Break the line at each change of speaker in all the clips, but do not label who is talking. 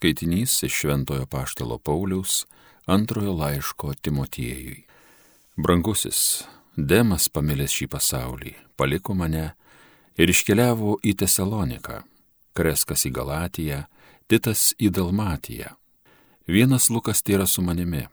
Skaitinys iš Šventojo Paštalo Pauliaus antrojo laiško Timotiejui. Brangusis, Demas pamilęs šį pasaulį, paliko mane ir iškeliavo į Tesaloniką, Kreskas į Galatiją, Titas į Dalmatiją. Vienas Lukas tėra su manimi.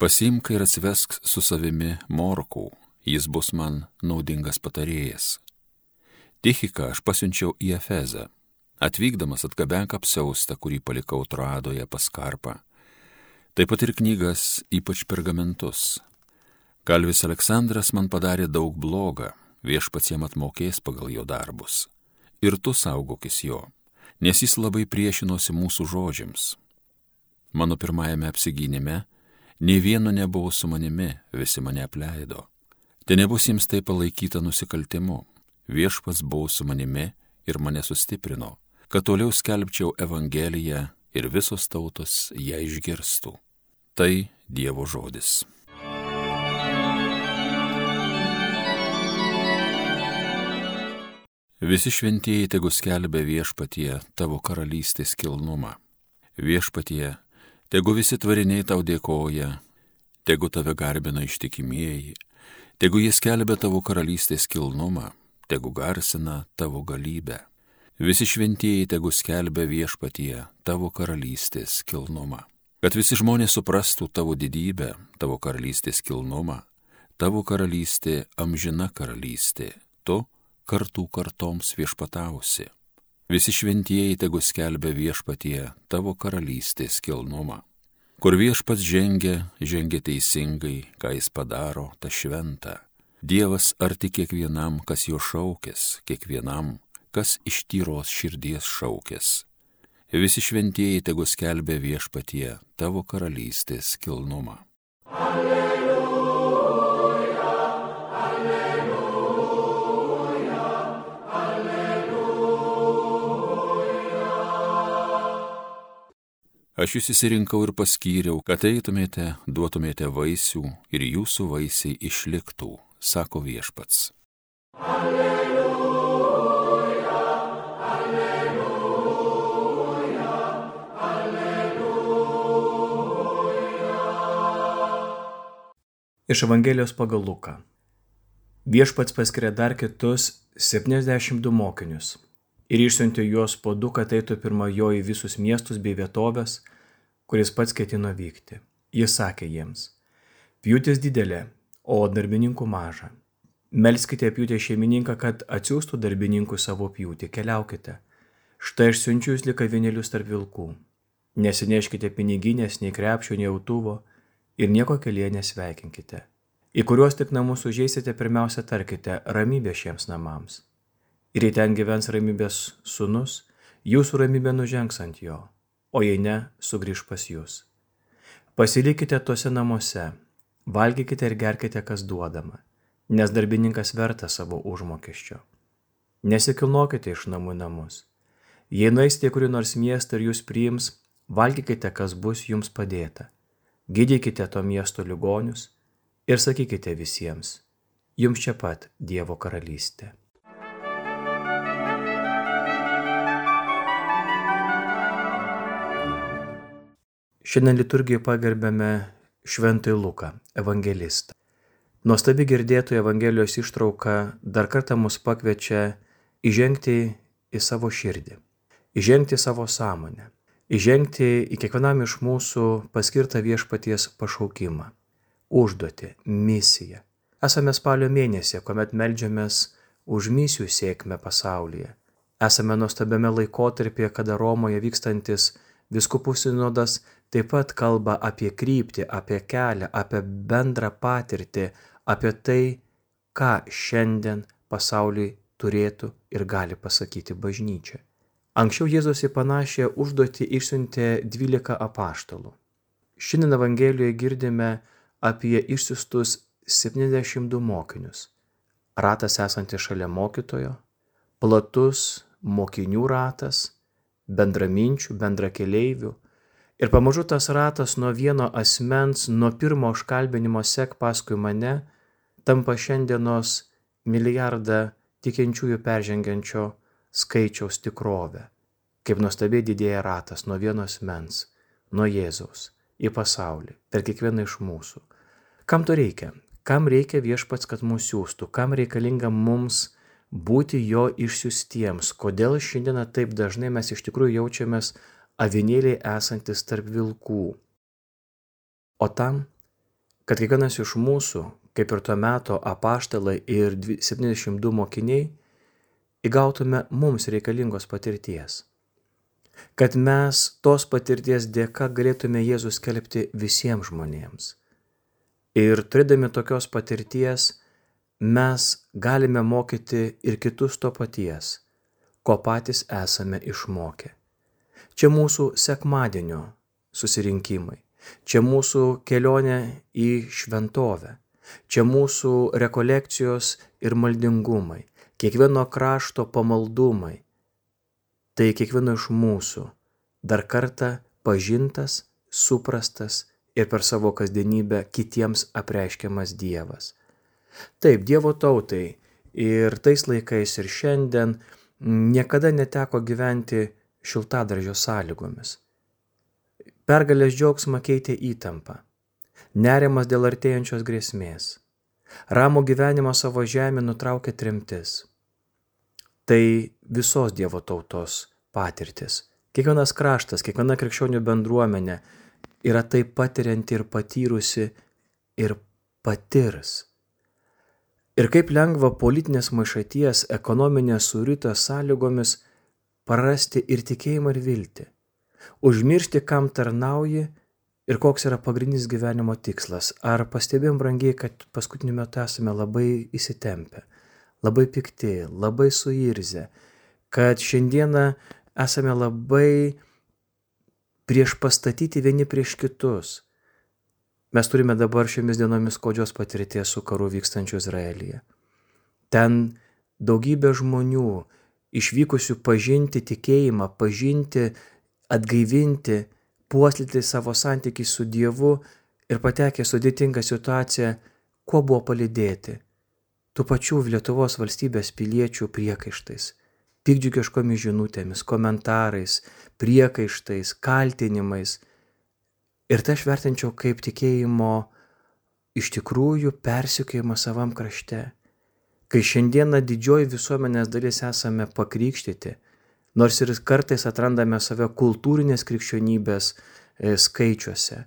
Pasimk ir atsivesk su savimi morkų, jis bus man naudingas patarėjas. Tichika aš pasiunčiau į Efezą Atvykdamas atgabenk apsiaustą, kurį palikau Troadoje pas Karpą. Taip pat ir knygas, ypač pergamentus. Kalvis Aleksandras man padarė daug blogą, viešpats jam atmokės pagal jo darbus. Ir tu saugokis jo, nes jis labai priešinosi mūsų žodžiams. Mano pirmajame apsigynime nei vieno nebuvo su manimi, visi mane apleido. Te nebus jiems tai palaikyta nusikaltimu. Viešpats buvo su manimi ir mane sustiprino kad toliau skelbčiau Evangeliją ir visos tautos ją išgirstų. Tai Dievo žodis. Visi šventieji tegu skelbia viešpatie tavo karalystės kilnumą. Viešpatie, tegu visi tvariniai tau dėkoja, tegu tave garbina ištikimieji, tegu jie skelbia tavo karalystės kilnumą, tegu garsina tavo galybę. Visi šventieji tegu skelbia viešpatie tavo karalystės kilnumą. Kad visi žmonės suprastų tavo didybę, tavo karalystės kilnumą, tavo karalystė amžina karalystė, tu kartų kartoms viešpatausi. Visi šventieji tegu skelbia viešpatie tavo karalystės kilnumą. Kur viešpats žengia, žengia teisingai, ką jis padaro, ta šventa. Dievas arti kiekvienam, kas jo šaukės, kiekvienam, kas iš tyros širdies šaukės. Visi šventieji tegu skelbia viešpatie tavo karalystės kilnumą. Alleluja, alleluja, alleluja. Aš jūs įsirinkau ir paskyriau, kad eitumėte, duotumėte vaisių ir jūsų vaisiai išliktų, sako viešpats. Alleluja.
Iš Evangelijos pagal Luką. Viešpats paskiria dar kitus 72 mokinius ir išsiuntė juos po du, kad eitų pirmą jo į visus miestus bei vietovės, kuris pats ketino vykti. Jis sakė jiems, pjūtis didelė, o darbininkų maža. Melskite pjūtę šeimininką, kad atsiųstų darbininkų savo pjūtį, keliaukite. Štai aš siunčiu jūs lika vienelius tarp vilkų. Nesineškite piniginės, nei krepšio, nei autuvo ir nieko kelyje nesveikinkite. Į kuriuos tik namus užėsite, pirmiausia tarkite ramybė šiems namams. Ir jei ten gyvens ramybės sunus, jūsų ramybė nužengs ant jo, o jei ne, sugrįž pas jūs. Pasilikite tuose namuose, valgykite ir gerkite, kas duodama, nes darbininkas verta savo užmokesčio. Nesikilnokite iš namų namus. Jei nueisite į kurį nors miestą ir jūs priims, valgykite, kas bus jums padėta gydykite to miesto ligonius ir sakykite visiems, jums čia pat Dievo karalystė. Šiandien liturgijoje pagerbėme Šventąjį Luką, evangelistą. Nuostabi girdėtojų Evangelijos ištrauka dar kartą mus pakviečia įžengti į savo širdį, įžengti į savo sąmonę, įžengti į kiekvienam iš mūsų paskirtą viešpaties pašaukimą, užduotį, misiją. Esame spalio mėnesį, kuomet melžiamės už misijų sėkmę pasaulyje. Esame nuostabiame laikotarpyje, kada Romoje vykstantis viskupų sinodas taip pat kalba apie kryptį, apie kelią, apie bendrą patirtį, apie tai, ką šiandien pasauliui turėtų ir gali pasakyti bažnyčia. Anksčiau Jėzus į panašią užduotį išsiuntė 12 apaštalų. Šiandien Evangelijoje girdime apie išsiustus 72 mokinius. Ratas esantis šalia mokytojo, platus mokinių ratas, bendraminčių, bendrakeleivių. Ir pamažu tas ratas nuo vieno asmens, nuo pirmo užkalbinimo sek paskui mane, tampa šiandienos milijardą tikinčiųjų peržengiančio skaičiaus tikrovę. kaip nuostabiai didėja ratas nuo vienos mens, nuo Jėzaus į pasaulį, per kiekvieną iš mūsų. Kam to reikia? Kam reikia viešpats, kad mūsų siūstų? Kam reikalinga mums būti jo išsiustiems? Kodėl šiandieną taip dažnai mes iš tikrųjų jaučiamės avinėliai esantis tarp vilkų? O tam, kad kiekvienas iš mūsų, kaip ir tuo metu apaštalai ir 72 mokiniai, įgautume mums reikalingos patirties. Kad mes tos patirties dėka galėtume Jėzų skelbti visiems žmonėms. Ir turėdami tokios patirties, mes galime mokyti ir kitus to paties, ko patys esame išmokę. Čia mūsų sekmadienio susirinkimai, čia mūsų kelionė į šventovę, čia mūsų rekolekcijos ir maldingumai, kiekvieno krašto pamaldumai. Tai kiekvieno iš mūsų dar kartą pažintas, suprastas ir per savo kasdienybę kitiems apreiškiamas Dievas. Taip, Dievo tautai ir tais laikais ir šiandien niekada neteko gyventi šiltadaržio sąlygomis. Pergalės džiaugsmą keitė įtampa, nerimas dėl artėjančios grėsmės Ramų gyvenimą savo žemę nutraukė trimtis. Tai visos Dievo tautos patirtis. Kiekvienas kraštas, kiekviena krikščionių bendruomenė yra taip patirianti ir patyrusi ir patirs. Ir kaip lengva politinės maišaties, ekonominės surytos sąlygomis prarasti ir tikėjimą ir viltį. Užmiršti, kam tarnauji ir koks yra pagrindinis gyvenimo tikslas. Ar pastebėjom brangiai, kad paskutiniu metu esame labai įsitempę, labai pikti, labai suirzę, kad šiandieną esame labai prieš pastatyti vieni prieš kitus. Mes turime dabar šiomis dienomis kodžios patirties su karu vykstančiu Izraelyje. Ten daugybė žmonių išvykusių pažinti tikėjimą, pažinti, atgaivinti, puoselėti savo santykį su Dievu ir patekę sudėtingą situaciją, kuo buvo palidėti? Tų pačių Lietuvos valstybės piliečių priekaištais, pikdžiugiškomis žinutėmis, komentarais, priekaištais, kaltinimais. Ir tai aš vertinčiau kaip tikėjimo iš tikrųjų persikėjimą savam krašte. Kai šiandieną didžioji visuomenės dalis esame pakrikštyti, nors ir kartais atrandame save kultūrinės krikščionybės e, skaičiuose,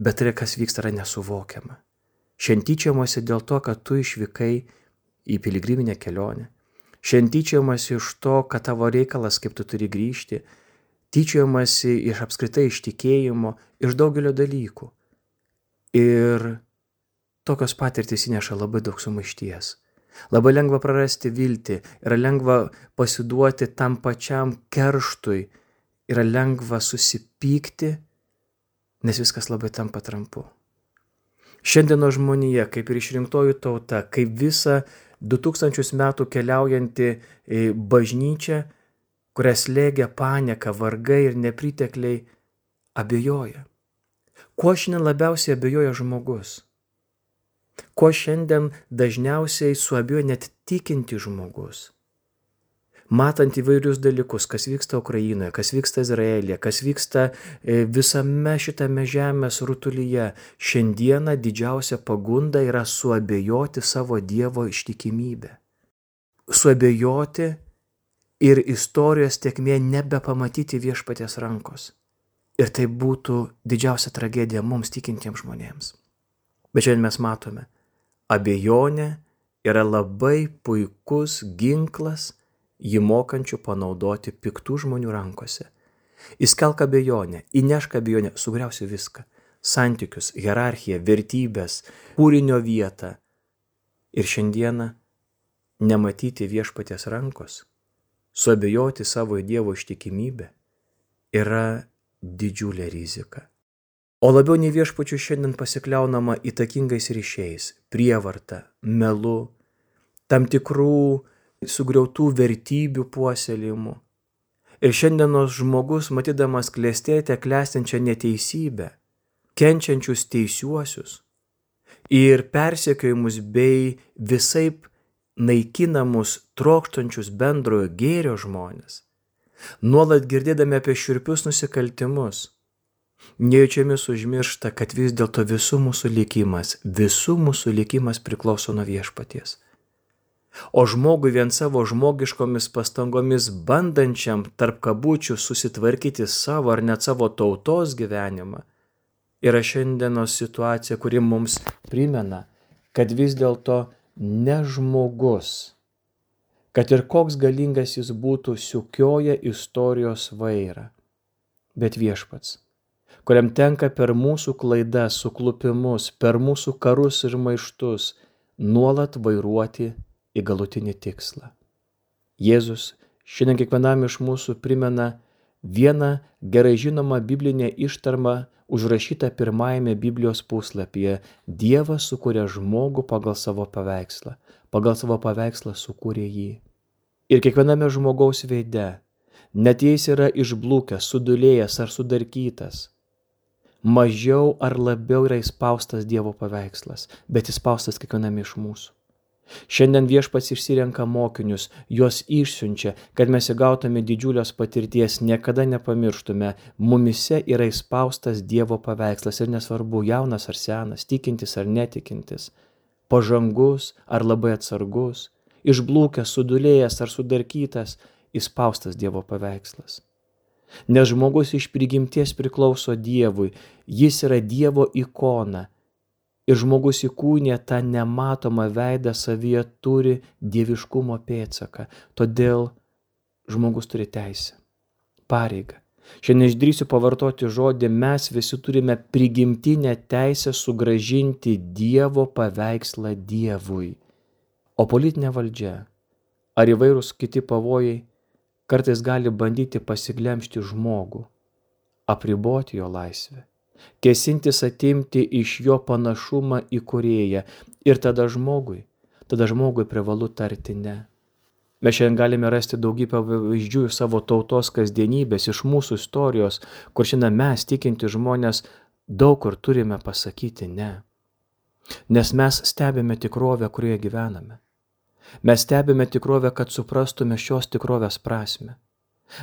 bet tai, kas vyksta, yra nesuvokiama. Šiantyčiamasi dėl to, kad tu išvykai į piligriminę kelionę. Šiantyčiamasi iš to, kad tavo reikalas, kaip tu turi grįžti. Tyčiamasi iš apskritai iš tikėjimo, iš daugelio dalykų. Ir tokios patirtys įneša labai daug sumaišties. Labai lengva prarasti viltį, yra lengva pasiduoti tam pačiam kerštui, yra lengva susipykti, nes viskas labai tampa trampu. Šiandieno žmonija, kaip ir išrinktojų tauta, kaip visa 2000 metų keliaujanti bažnyčia, kurią slėgia panieka, vargai ir nepritekliai, abejoja. Kuo šiandien labiausiai abejoja žmogus? Ko šiandien dažniausiai suabijo net tikinti žmogus. Matant įvairius dalykus, kas vyksta Ukrainoje, kas vyksta Izraelėje, kas vyksta e, visame šitame žemės rutulyje, šiandieną didžiausia pagunda yra suabejoti savo Dievo ištikimybę. Suabejoti ir istorijos tiekmė nebepamatyti viešpatės rankos. Ir tai būtų didžiausia tragedija mums tikintiems žmonėms. Bet šiandien mes matome, abejonė yra labai puikus ginklas, jį mokančių panaudoti piktų žmonių rankose. Įskelk abejonę, įnešk abejonę, sugriausi viską - santykius, hierarchiją, vertybės, kūrinio vietą. Ir šiandieną nematyti viešpaties rankos, suabejoti savo Dievo ištikimybę yra didžiulė rizika. O labiau nei viešpačių šiandien pasikliaunama įtakingais ryšiais, prievarta, melu, tam tikrų sugriautų vertybių puoselėjimu. Ir šiandienos žmogus, matydamas klėstėtę klestinčią neteisybę, kenčiančius teisiuosius ir persekiojimus bei visaip naikinamus trokštančius bendrojo gėrio žmonės, nuolat girdėdami apie širpius nusikaltimus, nejučiamis užmiršta, kad vis dėlto visų mūsų likimas, visų mūsų likimas priklauso nuo viešpaties. O žmogui vien savo žmogiškomis pastangomis bandančiam tarp kabučių susitvarkyti savo ar net savo tautos gyvenimą yra šiandienos situacija, kuri mums primena, kad vis dėlto ne žmogus, kad ir koks galingas jis būtų, sukioja istorijos vairą, bet viešpats, kuriam tenka per mūsų klaidas, suklupimus, per mūsų karus ir maištus nuolat vairuoti į galutinį tikslą. Jėzus šiandien kiekvienam iš mūsų primena vieną gerai žinomą biblinę ištarmą užrašytą pirmajame Biblijos puslapyje - Dievas sukuria žmogų pagal savo paveikslą, pagal savo paveikslą sukūrė jį. Ir kiekviename žmogaus veide, net jei jis yra išblūkęs, sudulėjęs ar sudarkytas, mažiau ar labiau yra įspaustas Dievo paveikslas, bet įspaustas kiekviename iš mūsų. Šiandien viešpats išsirenka mokinius, juos išsiunčia, kad mes įgautume didžiulios patirties, niekada nepamirštume, mumise yra įspaustas Dievo paveikslas ir nesvarbu jaunas ar senas, tikintis ar netikintis, pažangus ar labai atsargus, išblūkęs, sudulėjęs ar sudarkytas, įspaustas Dievo paveikslas. Nes žmogus iš prigimties priklauso Dievui, jis yra Dievo ikona ir žmogus įkūnė tą nematomą veidą savyje turi dieviškumo pėtsaką. Todėl žmogus turi teisę, pareigą. Šiandien išdrysiu pavartoti žodį, mes visi turime prigimtinę teisę sugražinti Dievo paveikslą Dievui. O politinė valdžia ar įvairūs kiti pavojai kartais gali bandyti pasiglemšti žmogų, apriboti jo laisvę kėsintis atimti iš jo panašumą į kurėją. Ir tada žmogui, tada žmogui privalu tarti ne. Mes šiandien galime rasti daugybę pavyzdžių iš savo tautos kasdienybės, iš mūsų istorijos, kur šiandien mes tikinti žmonės daug kur turime pasakyti ne. Nes mes stebime tikrovę, kurioje gyvename. Mes stebime tikrovę, kad suprastume šios tikrovės prasme.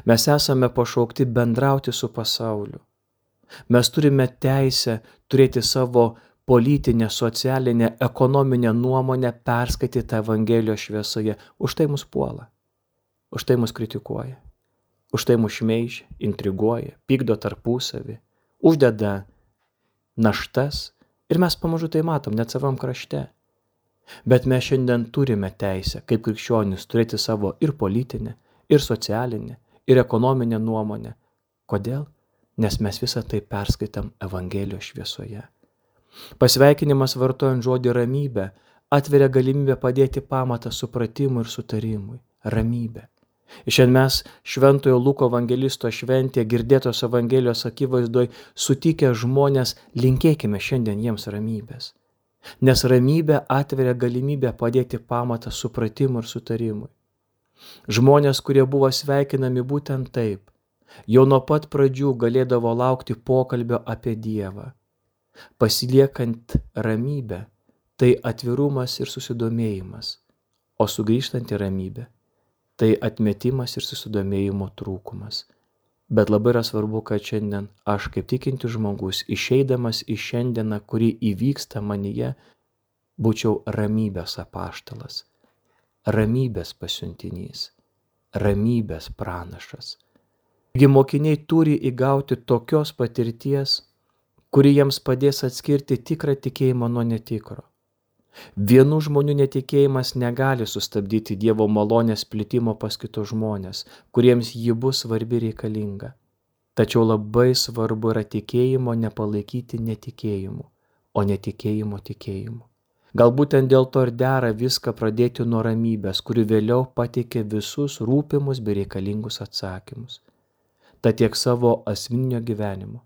Mes esame pašaukti bendrauti su pasauliu. Mes turime teisę turėti savo politinę, socialinę, ekonominę nuomonę perskaitytą Evangelijos šviesoje. Už tai mus puola, už tai mus kritikuoja, už tai mus šmeižia, intriguoja, pykdo tarpusavį, uždeda naštas ir mes pamažu tai matom net savam krašte. Bet mes šiandien turime teisę, kaip krikščionis, turėti savo ir politinę, ir socialinę, ir ekonominę nuomonę. Kodėl? nes mes visą tai perskaitam Evangelijos šviesoje. Pasveikinimas vartojant žodį ramybė atveria galimybę padėti pamatą supratimui ir sutarimui - ramybė. Šiandien mes Šventojo Luko evangelisto šventėje girdėtos Evangelijos akivaizdoj sutikę žmonės linkėkime šiandien jiems ramybės. Nes ramybė atveria galimybę padėti pamatą supratimui ir sutarimui. Žmonės, kurie buvo sveikinami būtent taip, jau nuo pat pradžių galėdavo laukti pokalbio apie Dievą. Pasiliekant ramybę, tai atvirumas ir susidomėjimas, o sugrįžtanti ramybė, tai atmetimas ir susidomėjimo trūkumas. Bet labai yra svarbu, kad šiandien aš kaip tikinti žmogus, išeidamas į šiandieną, kuri įvyksta manyje, būčiau ramybės apaštalas, ramybės pasiuntinys, ramybės pranašas Taigi mokiniai turi įgauti tokios patirties, kuri jiems padės atskirti tikrą tikėjimą nuo netikro. Vienų žmonių netikėjimas negali sustabdyti Dievo malonės plitimo pas kitus žmonės, kuriems ji bus svarbi reikalinga. Tačiau labai svarbu yra tikėjimo nepalaikyti netikėjimu, o netikėjimo tikėjimu. Galbūt ten dėl to ir dera viską pradėti nuo ramybės, kuri vėliau pateikė visus rūpimus bei reikalingus atsakymus. Tad tiek savo asmeninio gyvenimo,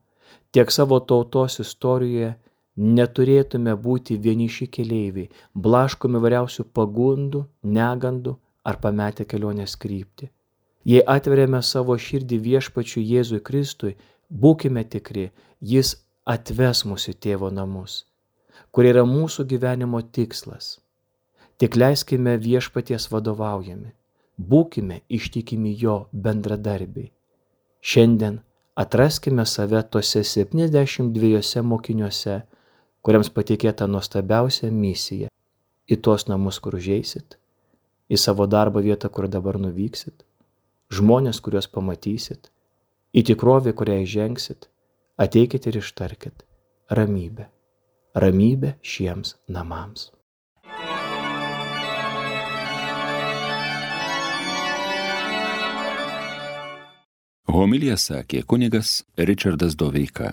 tiek savo tautos istorijoje neturėtume būti vieniši keleiviai, blaškomi variausių pagundų, negandų ar pametę kelionės kryptį. Jei atveriame savo širdį viešpačiu Jėzui Kristui, būkime tikri, jis atves mūsų tėvo namus, kur yra mūsų gyvenimo tikslas. Tik leiskime viešpaties vadovaujami, būkime ištikimi jo bendradarbiai. Šiandien atraskime save tose 72 mokiniuose, kuriems patikėta nuostabiausia misija - į tuos namus, kur užeisit, į savo darbo vietą, kur dabar nuvyksit, žmonės, kuriuos pamatysit, į tikrovę, kurią įžengsit, ateikit ir ištarkit - ramybė, ramybė šiems namams.
Homilija sakė kunigas Richardas Doveika.